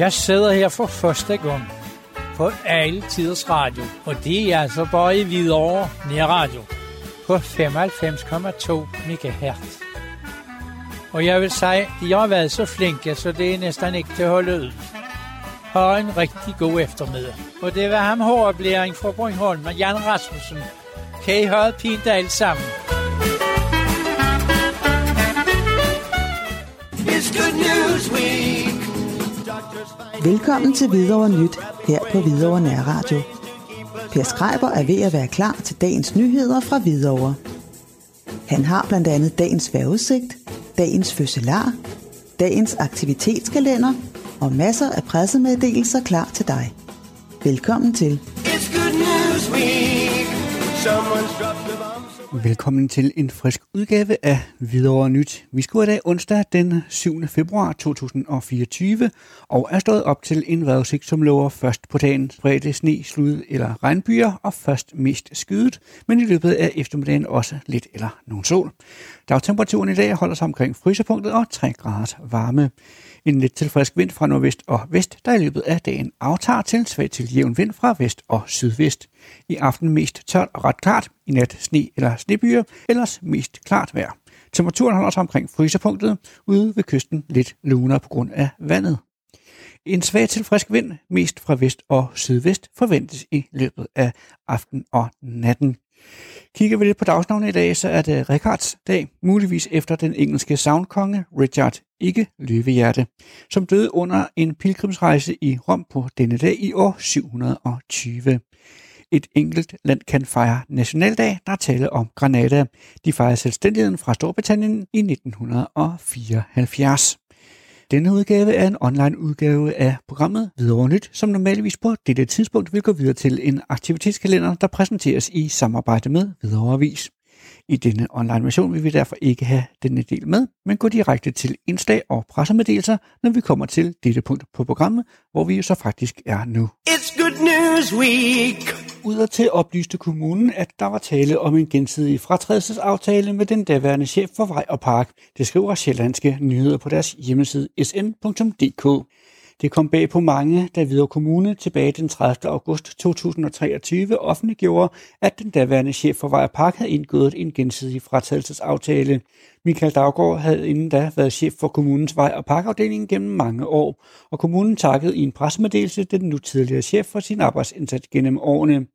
Jeg sidder her for første gang på alle tiders radio, og det er altså bare i Hvidovre nær radio på 95,2 MHz. Og jeg vil sige, jeg har været så flinke, så det er næsten ikke til at holde ud. Ha en rigtig god eftermiddag. Og det var ham hårdoplæring fra Bornholm og Jan Rasmussen. Kan I høre det pint alle sammen? It's good news week. Velkommen til Hvidovre Nyt her på Hvidovre Nærradio. Per Skreiber er ved at være klar til dagens nyheder fra Hvidovre. Han har blandt andet dagens vejrudsigt, dagens fødselar, dagens aktivitetskalender og masser af pressemeddelelser klar til dig. Velkommen til. It's good news week. Someone's dropped. Velkommen til en frisk udgave af Hvidovre Nyt. Vi skulle i dag onsdag den 7. februar 2024 og er stået op til en vejrudsigt, som lover først på dagen spredte sne, slud eller regnbyer og først mest skydet, men i løbet af eftermiddagen også lidt eller nogen sol. Dagtemperaturen i dag holder sig omkring frysepunktet og 3 grader varme. En lidt tilfrisk vind fra nordvest og vest, der i løbet af dagen aftager til svag til jævn vind fra vest og sydvest. I aften mest tørt og ret klart, i nat sne eller snebyer, ellers mest klart vejr. Temperaturen holder sig omkring frysepunktet, ude ved kysten lidt lunere på grund af vandet. En svag til frisk vind, mest fra vest og sydvest, forventes i løbet af aften og natten. Kigger vi lidt på dagsnavnet i dag, så er det Ricards dag, muligvis efter den engelske soundkonge Richard ikke Løvehjerte, som døde under en pilgrimsrejse i Rom på denne dag i år 720. Et enkelt land kan fejre nationaldag, der er tale om Granada. De fejrede selvstændigheden fra Storbritannien i 1974. Denne udgave er en online udgave af programmet Videre Nyt, som normalvis på dette tidspunkt vil gå videre til en aktivitetskalender, der præsenteres i samarbejde med Videre Avis. I denne online version vil vi derfor ikke have denne del med, men gå direkte til indslag og pressemeddelelser, når vi kommer til dette punkt på programmet, hvor vi jo så faktisk er nu. It's good news week. Udad til oplyste kommunen, at der var tale om en gensidig fratrædelsesaftale med den daværende chef for Vej og Park. Det skriver Sjællandske Nyheder på deres hjemmeside sn.dk. Det kom bag på mange, da Hvidovre Kommune tilbage den 30. august 2023 offentliggjorde, at den daværende chef for Vej og Park havde indgået en gensidig fratagelsesaftale. Michael Daggaard havde inden da været chef for kommunens Vej- og Parkafdeling gennem mange år, og kommunen takkede i en pressemeddelelse den nu tidligere chef for sin arbejdsindsats gennem årene.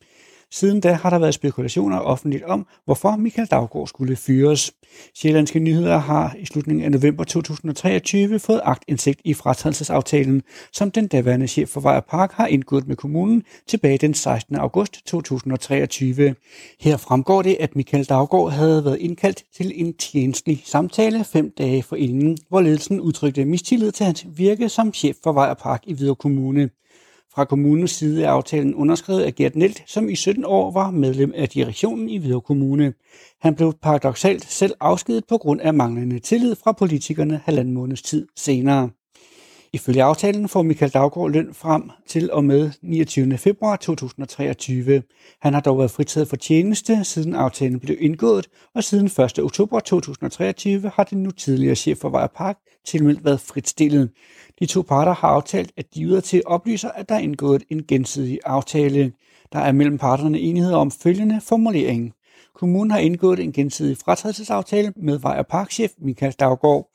Siden da har der været spekulationer offentligt om, hvorfor Michael Daggaard skulle fyres. Sjællandske Nyheder har i slutningen af november 2023 fået agtindsigt i fratrædelsesaftalen, som den daværende chef for Vej Park har indgået med kommunen tilbage den 16. august 2023. Her fremgår det, at Michael Daggaard havde været indkaldt til en tjenestlig samtale fem dage forinden, hvor ledelsen udtrykte mistillid til hans virke som chef for Vej Park i Hvidovre Kommune. Fra kommunens side er aftalen underskrevet af Gert Nelt, som i 17 år var medlem af direktionen i Hvidovre Kommune. Han blev paradoxalt selv afskedet på grund af manglende tillid fra politikerne halvanden måneds tid senere. Ifølge aftalen får Michael Daggaard løn frem til og med 29. februar 2023. Han har dog været fritaget for tjeneste, siden aftalen blev indgået, og siden 1. oktober 2023 har den nu tidligere chef for Vej Park tilmeldt været fritstillet. De to parter har aftalt, at de udad til oplyser, at der er indgået en gensidig aftale. Der er mellem parterne enighed om følgende formulering. Kommunen har indgået en gensidig fratrædelsesaftale med Vej- og Parkchef Michael Daggaard.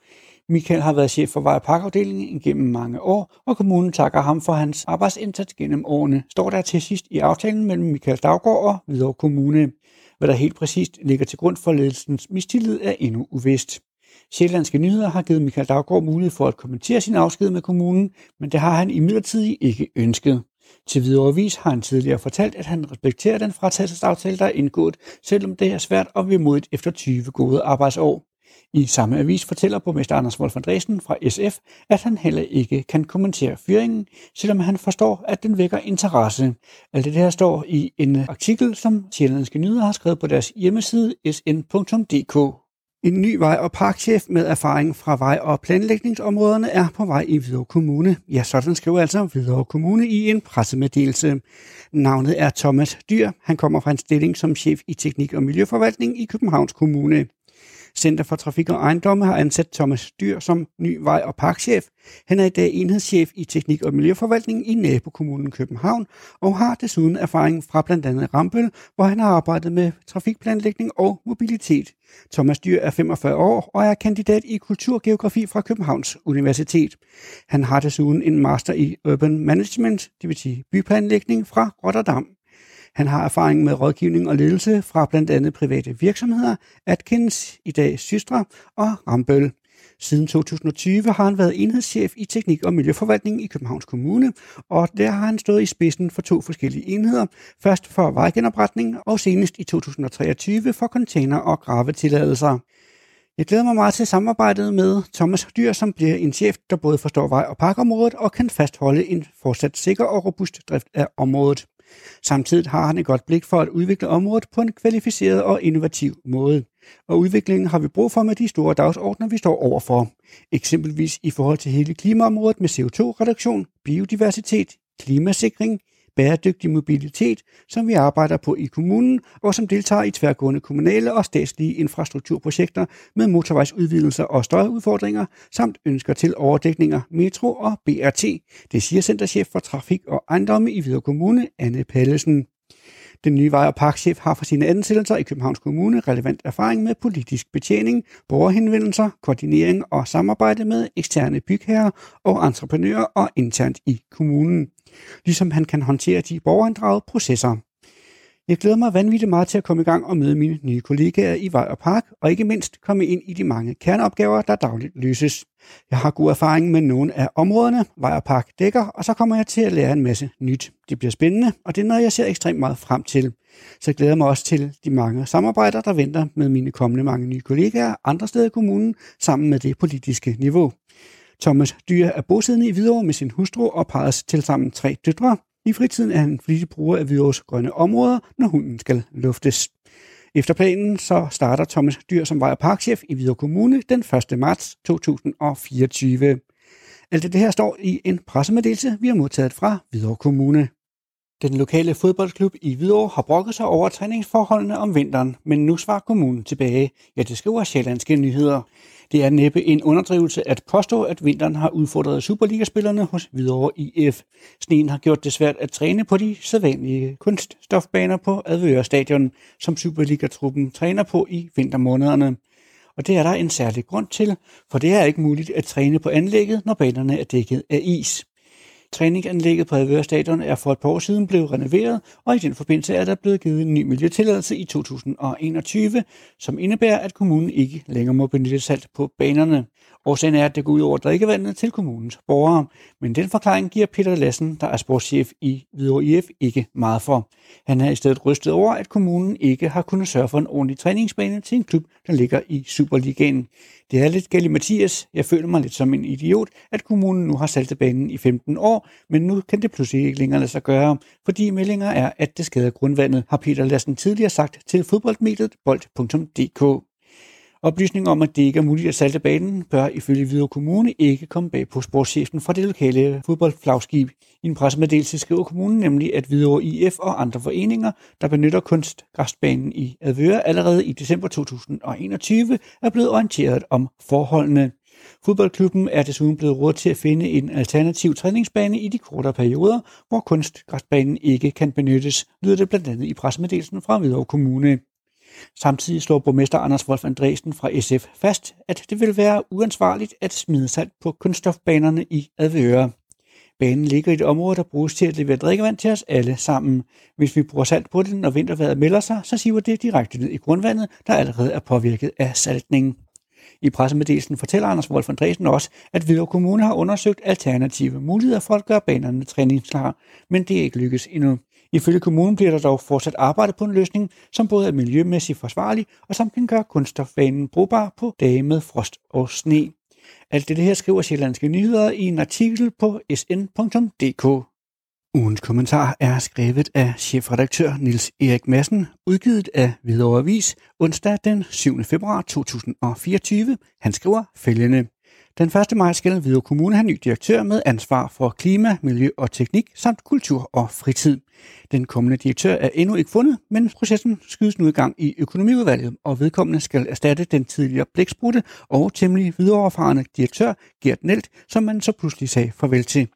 Michael har været chef for Vej- og Parkafdelingen gennem mange år, og kommunen takker ham for hans arbejdsindsats gennem årene, står der til sidst i aftalen mellem Michael Daggaard og Hvidovre Kommune. Hvad der helt præcist ligger til grund for ledelsens mistillid er endnu uvist. Sjællandske Nyheder har givet Michael Daggaard mulighed for at kommentere sin afsked med kommunen, men det har han imidlertid ikke ønsket. Til Hvidovre Avis har han tidligere fortalt, at han respekterer den fratagselsaftale, der er indgået, selvom det er svært og vemodigt efter 20 gode arbejdsår. I samme avis fortæller borgmester Anders Wolf Andresen fra SF, at han heller ikke kan kommentere fyringen, selvom han forstår, at den vækker interesse. Alt det her står i en artikel, som Sjællandske Nyheder har skrevet på deres hjemmeside sn.dk. En ny vej- og parkchef med erfaring fra vej- og planlægningsområderne er på vej i Hvidovre Kommune. Ja, sådan skriver altså Hvidovre Kommune i en pressemeddelelse. Navnet er Thomas Dyr. Han kommer fra en stilling som chef i teknik- og miljøforvaltning i Københavns Kommune. Center for Trafik og Ejendomme har ansat Thomas Dyr som ny vej- og parkchef. Han er i dag enhedschef i Teknik- og Miljøforvaltningen i nabokommunen København og har desuden erfaring fra blandt andet Rambøl, hvor han har arbejdet med trafikplanlægning og mobilitet. Thomas Dyr er 45 år og er kandidat i kulturgeografi fra Københavns Universitet. Han har desuden en master i Urban Management, det vil sige byplanlægning fra Rotterdam. Han har erfaring med rådgivning og ledelse fra blandt andet private virksomheder, Atkins, i dag Systra og Rambøl. Siden 2020 har han været enhedschef i teknik- og miljøforvaltning i Københavns Kommune, og der har han stået i spidsen for to forskellige enheder. Først for vejgenopretning og senest i 2023 for container- og gravetilladelser. Jeg glæder mig meget til samarbejdet med Thomas Dyr, som bliver en chef, der både forstår vej- og parkområdet og kan fastholde en fortsat sikker og robust drift af området. Samtidig har han et godt blik for at udvikle området på en kvalificeret og innovativ måde. Og udviklingen har vi brug for med de store dagsordner, vi står overfor. Eksempelvis i forhold til hele klimaområdet med CO2-reduktion, biodiversitet, klimasikring, bæredygtig mobilitet, som vi arbejder på i kommunen, og som deltager i tværgående kommunale og statslige infrastrukturprojekter med motorvejsudvidelser og støjudfordringer, samt ønsker til overdækninger, metro og BRT. Det siger Centerchef for Trafik og Ejendomme i Hvidovre Kommune, Anne Pallesen. Den nye vej- og parkchef har fra sine ansættelser i Københavns Kommune relevant erfaring med politisk betjening, borgerhenvendelser, koordinering og samarbejde med eksterne bygherrer og entreprenører og internt i kommunen. Ligesom han kan håndtere de borgerinddragede processer. Jeg glæder mig vanvittigt meget til at komme i gang og møde mine nye kollegaer i Vej og Park, og ikke mindst komme ind i de mange kerneopgaver, der dagligt løses. Jeg har god erfaring med nogle af områderne, Vej og Park dækker, og så kommer jeg til at lære en masse nyt. Det bliver spændende, og det er noget, jeg ser ekstremt meget frem til. Så jeg glæder mig også til de mange samarbejder, der venter med mine kommende mange nye kollegaer andre steder i kommunen, sammen med det politiske niveau. Thomas Dyr er bosiddende i Hvidovre med sin hustru og parrets til sammen tre døtre. I fritiden er han flittig bruger af Hvidovres grønne områder, når hunden skal luftes. Efter planen så starter Thomas Dyr som vej- og parkchef i Hvidovre Kommune den 1. marts 2024. Alt det her står i en pressemeddelelse, vi har modtaget fra Hvidovre Kommune. Den lokale fodboldklub i Hvidovre har brokket sig over træningsforholdene om vinteren, men nu svarer kommunen tilbage. Ja, det skriver Sjællandske Nyheder. Det er næppe en underdrivelse at påstå, at vinteren har udfordret Superligaspillerne hos Hvidovre IF. Sneen har gjort det svært at træne på de sædvanlige kunststofbaner på Advøre Stadion, som Superliga-truppen træner på i vintermånederne. Og det er der en særlig grund til, for det er ikke muligt at træne på anlægget, når banerne er dækket af is. Træningsanlægget på Advøre Stadion er for et par år siden blevet renoveret, og i den forbindelse er der blevet givet en ny miljøtilladelse i 2021, som indebærer, at kommunen ikke længere må benytte salt på banerne. Årsagen er, at det går ud over drikkevandet til kommunens borgere. Men den forklaring giver Peter Lassen, der er sportschef i Hvidovre IF, ikke meget for. Han er i stedet rystet over, at kommunen ikke har kunnet sørge for en ordentlig træningsbane til en klub, der ligger i Superligaen. Det er lidt galt Mathias. Jeg føler mig lidt som en idiot, at kommunen nu har saltet banen i 15 år, men nu kan det pludselig ikke længere lade sig gøre, fordi meldinger er, at det skader grundvandet, har Peter Lassen tidligere sagt til fodboldmediet bold.dk. Oplysning om, at det ikke er muligt at salte banen, bør ifølge Hvidovre Kommune ikke komme bag på sportschefen fra det lokale fodboldflagskib. I en pressemeddelelse skriver kommunen nemlig, at Hvidovre IF og andre foreninger, der benytter kunstgræsbanen i Advøre allerede i december 2021, er blevet orienteret om forholdene. Fodboldklubben er desuden blevet råd til at finde en alternativ træningsbane i de kortere perioder, hvor kunstgræsbanen ikke kan benyttes, lyder det blandt andet i pressemeddelelsen fra Hvidovre Kommune. Samtidig slår borgmester Anders Wolf Andresen fra SF fast, at det vil være uansvarligt at smide salt på kunststofbanerne i Advøre. Banen ligger i et område, der bruges til at levere drikkevand til os alle sammen. Hvis vi bruger salt på den, når vintervejret melder sig, så siver det direkte ned i grundvandet, der allerede er påvirket af saltning. I pressemeddelelsen fortæller Anders Wolf Andresen også, at Hvidovre Kommune har undersøgt alternative muligheder for at gøre banerne træningsklar, men det er ikke lykkes endnu. Ifølge kommunen bliver der dog fortsat arbejdet på en løsning, som både er miljømæssigt forsvarlig og som kan gøre kunststofbanen brugbar på dage med frost og sne. Alt det her skriver Sjællandske Nyheder i en artikel på sn.dk. Ugens kommentar er skrevet af chefredaktør Nils Erik Madsen, udgivet af Hvidovre Avis onsdag den 7. februar 2024. Han skriver følgende. Den 1. maj skal Hvidovre Kommune have ny direktør med ansvar for klima, miljø og teknik samt kultur og fritid. Den kommende direktør er endnu ikke fundet, men processen skydes nu i gang i økonomiudvalget, og vedkommende skal erstatte den tidligere blæksprutte og temmelig videreoverfarende direktør Gert Nelt, som man så pludselig sagde farvel til.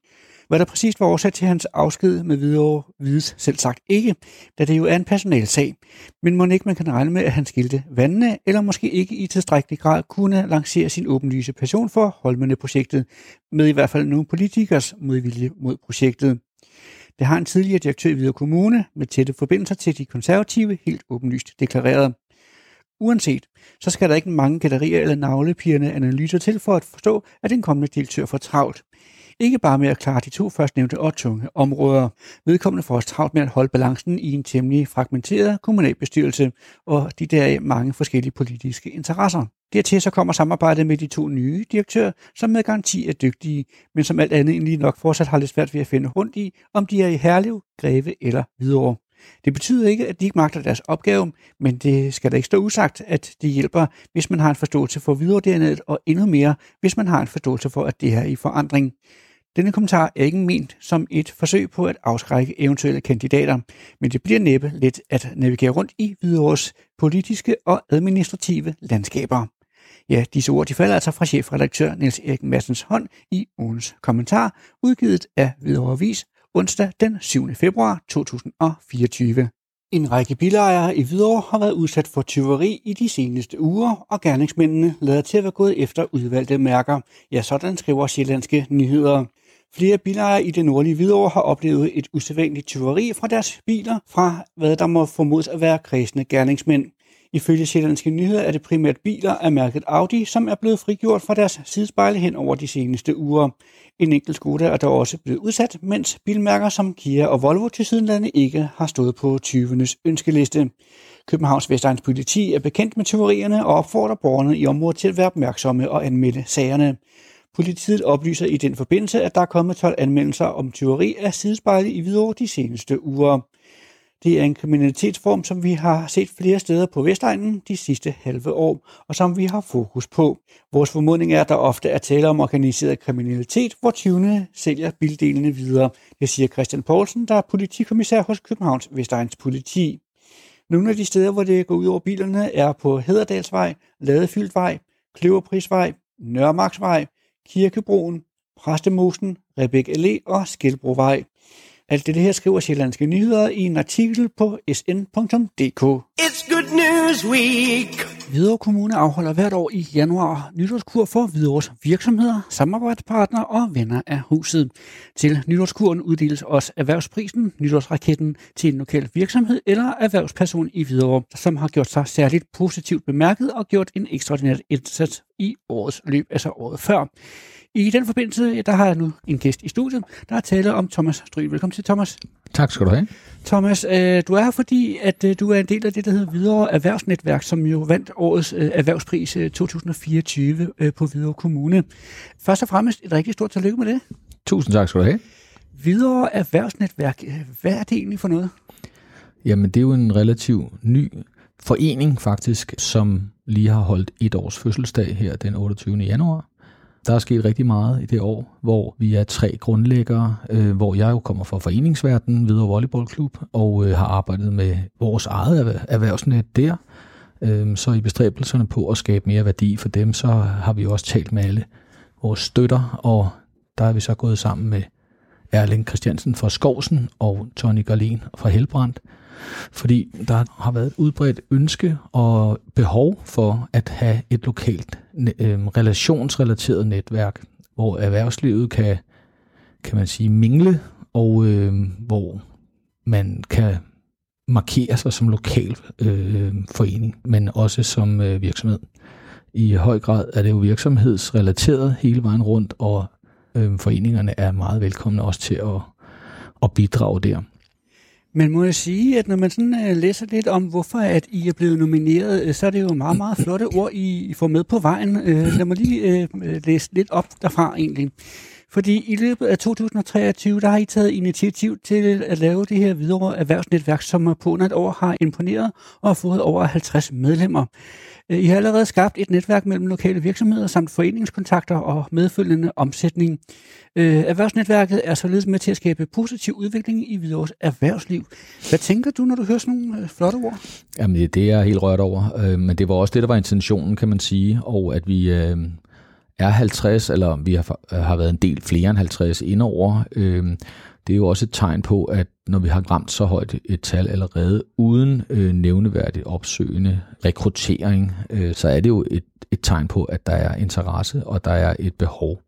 Hvad der præcist var årsag til hans afsked med videre vides selv sagt ikke, da det jo er en personalsag. Men må ikke man kan regne med, at han skilte vandene, eller måske ikke i tilstrækkelig grad kunne lancere sin åbenlyse passion for Holmene-projektet, med i hvert fald nogle politikers modvilje mod projektet. Det har en tidligere direktør i Hvidovre Kommune med tætte forbindelser til de konservative helt åbenlyst deklareret. Uanset, så skal der ikke mange gallerier eller navlepirrende analyser til for at forstå, at den kommende direktør får travlt. Ikke bare med at klare de to førstnævnte og tunge områder. Vedkommende får også travlt med at holde balancen i en temmelig fragmenteret kommunalbestyrelse og de der mange forskellige politiske interesser. Dertil så kommer samarbejdet med de to nye direktører, som med garanti er dygtige, men som alt andet end lige nok fortsat har lidt svært ved at finde rundt i, om de er i Herlev, Greve eller Hvidovre. Det betyder ikke, at de ikke magter deres opgave, men det skal da ikke stå usagt, at det hjælper, hvis man har en forståelse for videre og endnu mere, hvis man har en forståelse for, at det er i forandring. Denne kommentar er ikke ment som et forsøg på at afskrække eventuelle kandidater, men det bliver næppe let at navigere rundt i Hvidovres politiske og administrative landskaber. Ja, disse ord de falder altså fra chefredaktør Niels Erik Madsens hånd i ugens kommentar, udgivet af Hvidovre Avis onsdag den 7. februar 2024. En række bilejere i Hvidovre har været udsat for tyveri i de seneste uger, og gerningsmændene lader til at være gået efter udvalgte mærker. Ja, sådan skriver sjællandske nyheder. Flere bilejere i det nordlige Hvidovre har oplevet et usædvanligt tyveri fra deres biler, fra hvad der må formodes at være kredsende gerningsmænd. Ifølge Sjællandske Nyheder er det primært biler af mærket Audi, som er blevet frigjort fra deres sidespejle hen over de seneste uger. En enkelt Skoda er dog også blevet udsat, mens bilmærker som Kia og Volvo til sidenlande ikke har stået på 20'ernes ønskeliste. Københavns Vestegns politi er bekendt med tyverierne og opfordrer borgerne i området til at være opmærksomme og anmelde sagerne. Politiet oplyser i den forbindelse, at der er kommet 12 anmeldelser om tyveri af sidespejle i Hvidovre de seneste uger. Det er en kriminalitetsform, som vi har set flere steder på Vestegnen de sidste halve år, og som vi har fokus på. Vores formodning er, at der ofte er tale om organiseret kriminalitet, hvor tyvene sælger bildelene videre. Det siger Christian Poulsen, der er politikommissær hos Københavns Vestegns politi. Nogle af de steder, hvor det går ud over bilerne, er på Hederdalsvej, Ladefyldtvej, Kløverprisvej, Nørremarksvej, Kirkebroen, Præstemosen, Rebæk Allé og Skilbrovej. Alt det her skriver Sjællandske Nyheder i en artikel på sn.dk. It's good news week. Hvidovre Kommune afholder hvert år i januar nytårskur for Hvidovres virksomheder, samarbejdspartnere og venner af huset. Til nytårskuren uddeles også erhvervsprisen, nytårsraketten til en lokal virksomhed eller erhvervsperson i Hvidovre, som har gjort sig særligt positivt bemærket og gjort en ekstraordinær indsats i årets løb, altså året før. I den forbindelse, der har jeg nu en gæst i studiet, der er tale om Thomas Stryg. Velkommen til, Thomas. Tak skal du have. Thomas, øh, du er her, fordi at øh, du er en del af det, der hedder Hvidovre Erhvervsnetværk, som jo vandt årets øh, erhvervspris øh, 2024 øh, på Hvidovre Kommune. Først og fremmest et rigtig stort tillykke med det. Tusind tak skal du have. Hvidovre Erhvervsnetværk, hvad er det egentlig for noget? Jamen, det er jo en relativ ny forening faktisk, som lige har holdt et års fødselsdag her den 28. januar. Der er sket rigtig meget i det år, hvor vi er tre grundlæggere, øh, hvor jeg jo kommer fra foreningsverdenen, Hvidovre Volleyballklub, og øh, har arbejdet med vores eget erhvervsnet der. Øh, så i bestræbelserne på at skabe mere værdi for dem, så har vi også talt med alle vores støtter, og der er vi så gået sammen med Erling Christiansen fra Skovsen og Tony Garlin fra Helbrand, fordi der har været et udbredt ønske og behov for at have et lokalt øh, relationsrelateret netværk, hvor erhvervslivet kan, kan man sige, mingle, og øh, hvor man kan markere sig som lokal øh, forening, men også som øh, virksomhed. I høj grad er det jo virksomhedsrelateret hele vejen rundt, og øh, foreningerne er meget velkomne også til at, at bidrage der. Men må jeg sige, at når man sådan øh, læser lidt om, hvorfor at I er blevet nomineret, øh, så er det jo meget, meget flotte ord, I får med på vejen. Uh, lad mig lige læse lidt op derfra egentlig. Fordi i løbet af 2023, der har I taget initiativ til at lave det her videre erhvervsnetværk, som på under et år har imponeret og har fået over 50 medlemmer. Øh, I har allerede skabt et netværk mellem lokale virksomheder samt foreningskontakter og medfølgende omsætning. Øh, erhvervsnetværket er således med til at skabe positiv udvikling i Hvidovres erhvervsliv. Hvad tænker du, når du hører sådan nogle øh, flotte ord? Jamen, det er jeg helt rørt over. Men det var også det, der var intentionen, kan man sige. Og at vi er 50, eller vi har, har været en del flere end 50 indover. Det er jo også et tegn på, at når vi har ramt så højt et tal allerede, uden øh, nævneværdigt opsøgende rekruttering, øh, så er det jo et, et tegn på, at der er interesse, og der er et behov.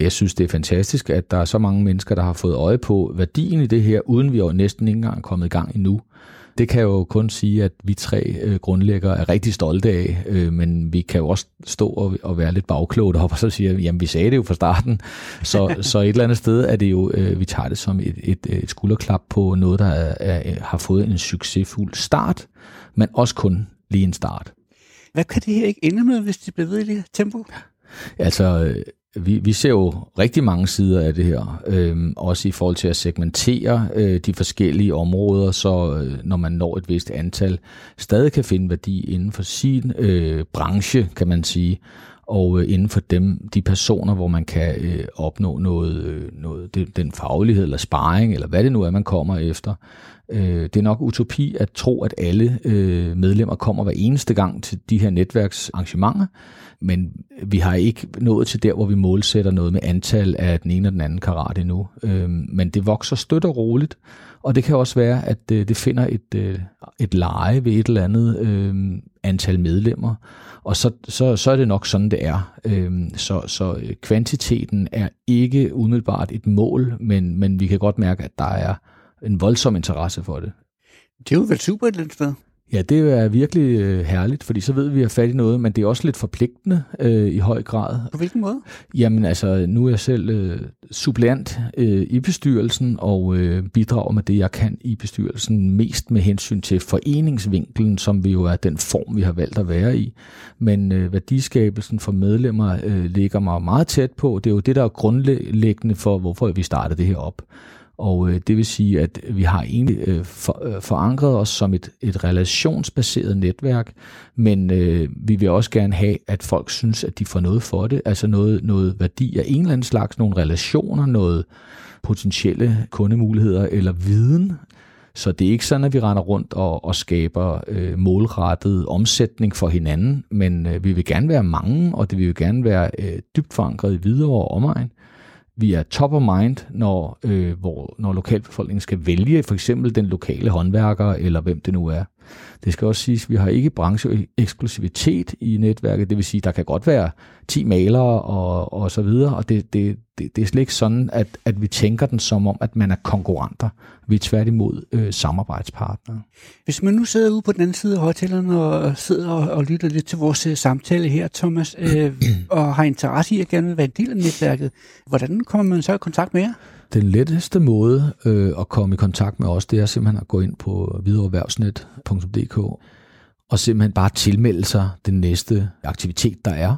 Jeg synes, det er fantastisk, at der er så mange mennesker, der har fået øje på værdien i det her, uden vi jo næsten ikke engang er kommet i gang endnu. Det kan jeg jo kun sige, at vi tre øh, grundlæggere er rigtig stolte af, øh, men vi kan jo også stå og, og være lidt bagkloge deroppe, og så siger jamen vi sagde det jo fra starten. Så, så et eller andet sted er det jo, øh, vi tager det som et, et, et skulderklap på noget, der er, er, har fået en succesfuld start, men også kun lige en start. Hvad kan det her ikke ende med, hvis det bliver ved i det tempo? Altså, vi, vi ser jo rigtig mange sider af det her, øh, også i forhold til at segmentere øh, de forskellige områder, så øh, når man når et vist antal, stadig kan finde værdi inden for sin øh, branche, kan man sige, og øh, inden for dem, de personer, hvor man kan øh, opnå noget, øh, noget den, den faglighed eller sparring, eller hvad det nu er, man kommer efter. Øh, det er nok utopi at tro, at alle øh, medlemmer kommer hver eneste gang til de her netværksarrangementer, men vi har ikke nået til der, hvor vi målsætter noget med antal af den ene og den anden karat endnu. Øh, men det vokser støt og roligt, og det kan også være, at øh, det finder et, øh, et leje ved et eller andet øh, antal medlemmer, og så, så, så er det nok sådan, det er. Øh, så, så øh, kvantiteten er ikke umiddelbart et mål, men, men vi kan godt mærke, at der er en voldsom interesse for det. Det er jo vel super et eller andet sted. Ja, det er virkelig øh, herligt, fordi så ved vi, at vi har fat i noget, men det er også lidt forpligtende øh, i høj grad. På hvilken måde? Jamen altså, nu er jeg selv øh, suppleant øh, i bestyrelsen og øh, bidrager med det, jeg kan i bestyrelsen, mest med hensyn til foreningsvinkelen, som vi jo er den form, vi har valgt at være i. Men øh, værdiskabelsen for medlemmer øh, ligger mig meget tæt på. Det er jo det, der er grundlæggende for, hvorfor vi startede det her op. Og øh, det vil sige, at vi har egentlig øh, for, øh, forankret os som et, et relationsbaseret netværk, men øh, vi vil også gerne have, at folk synes, at de får noget for det, altså noget, noget værdi af en eller anden slags, nogle relationer, noget potentielle kundemuligheder eller viden. Så det er ikke sådan, at vi render rundt og, og skaber øh, målrettet omsætning for hinanden, men øh, vi vil gerne være mange, og det vil jo gerne være øh, dybt forankret i videre og omegn vi er top of mind, når, øh, hvor, når lokalbefolkningen skal vælge for eksempel den lokale håndværker, eller hvem det nu er. Det skal også siges, at vi har ikke brancheeksklusivitet i netværket, det vil sige, at der kan godt være 10 malere og, og så videre, og det, det, det, det er slet ikke sådan, at, at vi tænker den som om, at man er konkurrenter. Vi er tværtimod øh, samarbejdspartnere. Hvis man nu sidder ude på den anden side af højtalerne og sidder og, og lytter lidt til vores øh, samtale her, Thomas, øh, og har interesse i at gerne være en del af netværket, hvordan kommer man så i kontakt med jer? Den letteste måde øh, at komme i kontakt med os, det er simpelthen at gå ind på videreerhvervsnet.dk og simpelthen bare tilmelde sig den næste aktivitet, der er.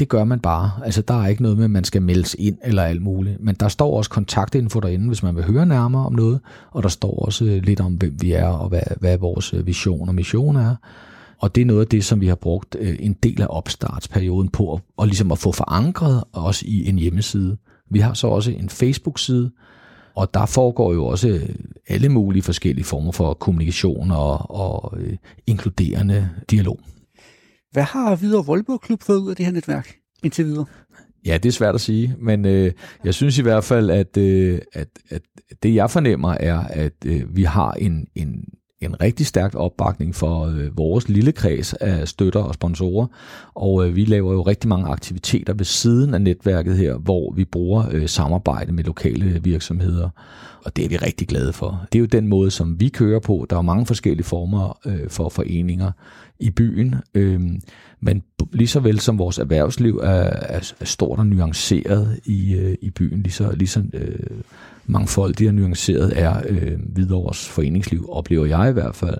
Det gør man bare. Altså, der er ikke noget med, at man skal meldes ind eller alt muligt. Men der står også kontaktinfo derinde, hvis man vil høre nærmere om noget. Og der står også øh, lidt om, hvem vi er og hvad, hvad vores øh, vision og mission er. Og det er noget af det, som vi har brugt øh, en del af opstartsperioden på, og, og ligesom at få forankret også i en hjemmeside. Vi har så også en Facebook-side, og der foregår jo også alle mulige forskellige former for kommunikation og, og øh, inkluderende dialog. Hvad har videre Voldborg Klub fået ud af det her netværk indtil videre? Ja, det er svært at sige, men øh, jeg synes i hvert fald, at, øh, at, at det jeg fornemmer er, at øh, vi har en, en en rigtig stærk opbakning for øh, vores lille kreds af støtter og sponsorer, og øh, vi laver jo rigtig mange aktiviteter ved siden af netværket her, hvor vi bruger øh, samarbejde med lokale virksomheder, og det er vi rigtig glade for. Det er jo den måde, som vi kører på. Der er mange forskellige former øh, for foreninger i byen, øh, men lige så vel som vores erhvervsliv er, er, er stort og nuanceret i, øh, i byen, lige så, lige så øh, mangfoldigt og nuanceret er øh, Hvidovres foreningsliv, oplever jeg i hvert fald.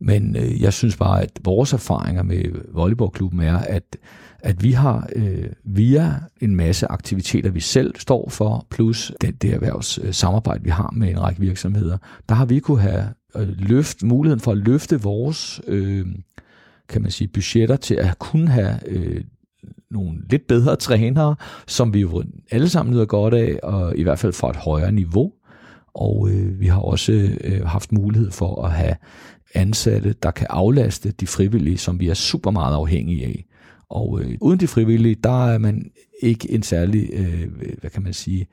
Men øh, jeg synes bare, at vores erfaringer med volleyballklubben er, at, at vi har øh, via en masse aktiviteter, vi selv står for, plus det, det erhvervssamarbejde, øh, vi har med en række virksomheder, der har vi kunne have øh, løft, muligheden for at løfte vores øh, kan man sige, budgetter til at kunne have øh, nogle lidt bedre trænere, som vi jo alle sammen nyder godt af, og i hvert fald fra et højere niveau. Og øh, vi har også øh, haft mulighed for at have ansatte, der kan aflaste de frivillige, som vi er super meget afhængige af. Og øh, uden de frivillige, der er man ikke en særlig, øh, hvad kan man sige,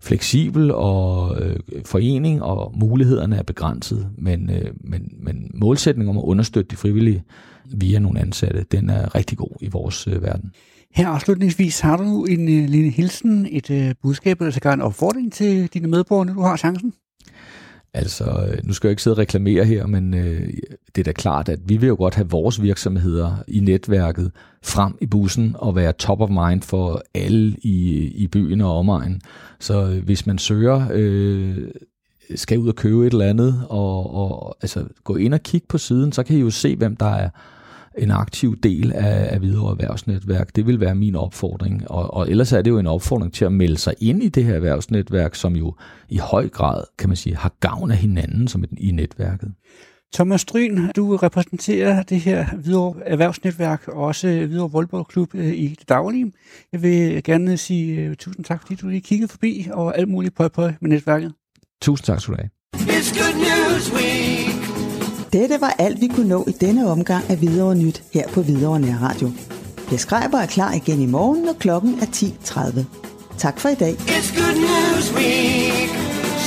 fleksibel og øh, forening, og mulighederne er begrænset. Men, øh, men, men målsætningen om at understøtte de frivillige via nogle ansatte, den er rigtig god i vores øh, verden. Her afslutningsvis har du en øh, lille hilsen, et øh, budskab, eller sågar en opfordring til dine medborgere, når du har chancen? Altså, øh, nu skal jeg ikke sidde og reklamere her, men øh, det er da klart, at vi vil jo godt have vores virksomheder i netværket frem i bussen og være top of mind for alle i, i byen og omegn. Så øh, hvis man søger, øh, skal ud og købe et eller andet, og, og altså, gå ind og kigge på siden, så kan I jo se, hvem der er en aktiv del af, af videre erhvervsnetværk. Det vil være min opfordring. Og, og ellers er det jo en opfordring til at melde sig ind i det her erhvervsnetværk, som jo i høj grad, kan man sige, har gavn af hinanden som et, i netværket. Thomas Stryn, du repræsenterer det her videre erhvervsnetværk og også videre Voldboldklub øh, i det daglige. Jeg vil gerne sige øh, tusind tak, fordi du lige kiggede forbi og alt muligt på med netværket. Tusind tak skal du have. It's good news week. Dette var alt, vi kunne nå i denne omgang af Hvidovre Nyt her på Hvidovre Nærradio. Jeg Skreiber er klar igen i morgen, når klokken er 10.30. Tak for i dag. It's good news week.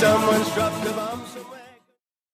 Someone's dropped the.